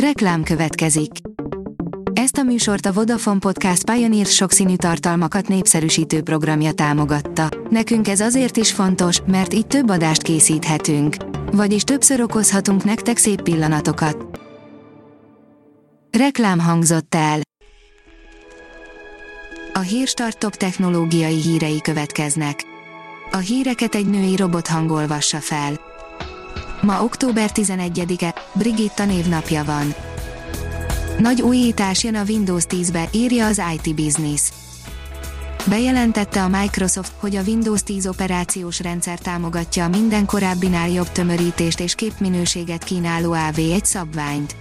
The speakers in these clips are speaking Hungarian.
Reklám következik. Ezt a műsort a Vodafone Podcast Pioneer sokszínű tartalmakat népszerűsítő programja támogatta. Nekünk ez azért is fontos, mert így több adást készíthetünk. Vagyis többször okozhatunk nektek szép pillanatokat. Reklám hangzott el. A Hírstart top technológiai hírei következnek. A híreket egy női robot hangolvassa fel. Ma október 11-e, Brigitta névnapja van. Nagy újítás jön a Windows 10-be, írja az IT Business. Bejelentette a Microsoft, hogy a Windows 10 operációs rendszer támogatja a minden korábbinál jobb tömörítést és képminőséget kínáló AV1 szabványt.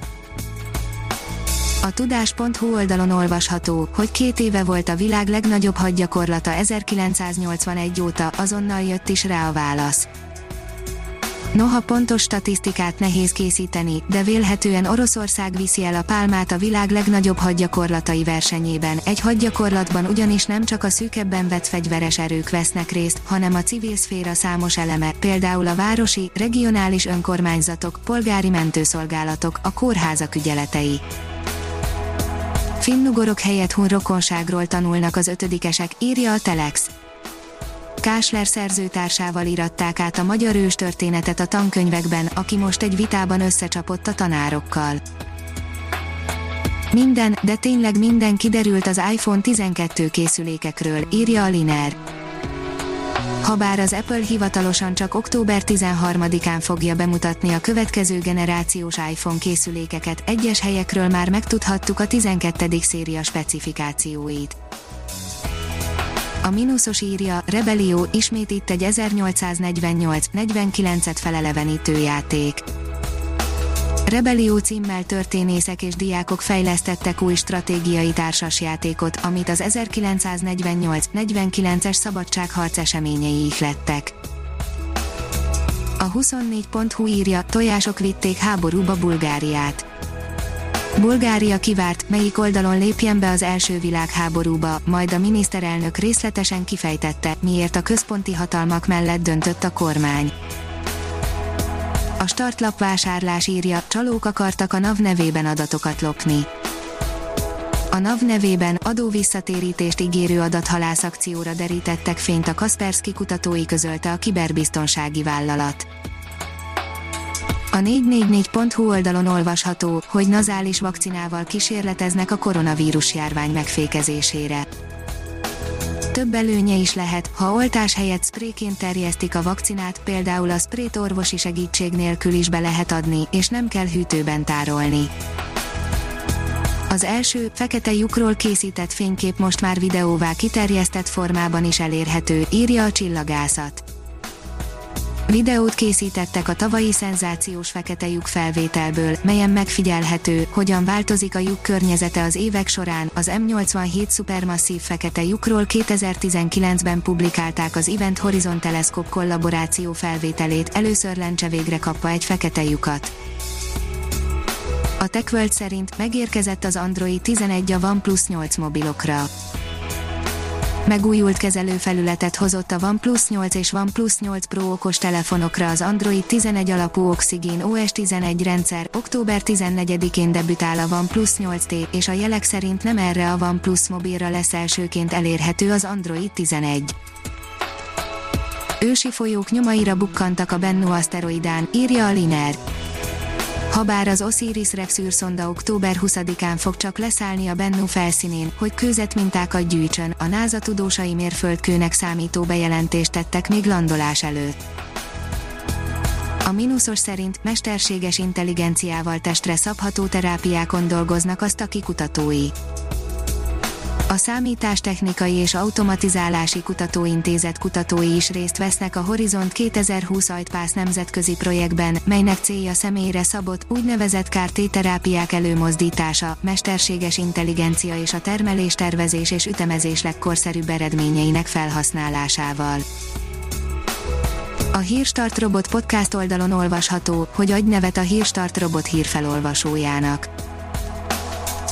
A tudás.hu oldalon olvasható, hogy két éve volt a világ legnagyobb hadgyakorlata 1981 óta, azonnal jött is rá a válasz. Noha pontos statisztikát nehéz készíteni, de vélhetően Oroszország viszi el a pálmát a világ legnagyobb hadgyakorlatai versenyében. Egy hadgyakorlatban ugyanis nem csak a szűkebben vett fegyveres erők vesznek részt, hanem a civil szféra számos eleme, például a városi, regionális önkormányzatok, polgári mentőszolgálatok, a kórházak ügyeletei. Finnugorok helyett hun rokonságról tanulnak az ötödikesek, írja a Telex. Kásler szerzőtársával iratták át a magyar ős történetet a tankönyvekben, aki most egy vitában összecsapott a tanárokkal. Minden, de tényleg minden kiderült az iPhone 12 készülékekről, írja a Liner. Habár az Apple hivatalosan csak október 13-án fogja bemutatni a következő generációs iPhone készülékeket, egyes helyekről már megtudhattuk a 12. széria specifikációit. A mínuszos írja, Rebellió, ismét itt egy 1848-49-et felelevenítő játék. Rebellió címmel történészek és diákok fejlesztettek új stratégiai társasjátékot, amit az 1948-49-es szabadságharc eseményei ihlettek. A 24.hu írja, tojások vitték háborúba Bulgáriát. Bulgária kivárt, melyik oldalon lépjen be az első világháborúba, majd a miniszterelnök részletesen kifejtette, miért a központi hatalmak mellett döntött a kormány. A startlap vásárlás írja, csalók akartak a NAV nevében adatokat lopni. A NAV nevében adó visszatérítést ígérő adathalász akcióra derítettek fényt a Kaspersky kutatói közölte a kiberbiztonsági vállalat. A 444.hu oldalon olvasható, hogy nazális vakcinával kísérleteznek a koronavírus járvány megfékezésére. Több előnye is lehet, ha oltás helyett spréként terjesztik a vakcinát, például a sprét orvosi segítség nélkül is be lehet adni, és nem kell hűtőben tárolni. Az első, fekete lyukról készített fénykép most már videóvá kiterjesztett formában is elérhető, írja a csillagászat. Videót készítettek a tavalyi szenzációs fekete lyuk felvételből, melyen megfigyelhető, hogyan változik a lyuk környezete az évek során. Az M87 szupermasszív fekete lyukról 2019-ben publikálták az Event Horizon Telescope kollaboráció felvételét, először lencse végre kapva egy fekete lyukat. A TechWorld szerint megérkezett az Android 11 a OnePlus 8 mobilokra Megújult kezelőfelületet hozott a OnePlus 8 és OnePlus 8 Pro okos telefonokra az Android 11 alapú Oxygen OS 11 rendszer. Október 14-én debütál a OnePlus 8T, és a jelek szerint nem erre a OnePlus mobilra lesz elsőként elérhető az Android 11. Ősi folyók nyomaira bukkantak a Bennu aszteroidán, írja a Liner. Habár az Osiris-Rex űrszonda október 20-án fog csak leszállni a Bennu felszínén, hogy kőzetmintákat gyűjtsön, a NASA tudósai mérföldkőnek számító bejelentést tettek még landolás előtt. A mínuszos szerint mesterséges intelligenciával testre szabható terápiákon dolgoznak a Staki kutatói. A Számítástechnikai és Automatizálási Kutatóintézet kutatói is részt vesznek a Horizont 2020 ajtpász nemzetközi projektben, melynek célja személyre szabott, úgynevezett KRT-terápiák előmozdítása, mesterséges intelligencia és a termelés tervezés és ütemezés legkorszerűbb eredményeinek felhasználásával. A Hírstart Robot podcast oldalon olvasható, hogy adj nevet a Hírstart Robot hírfelolvasójának.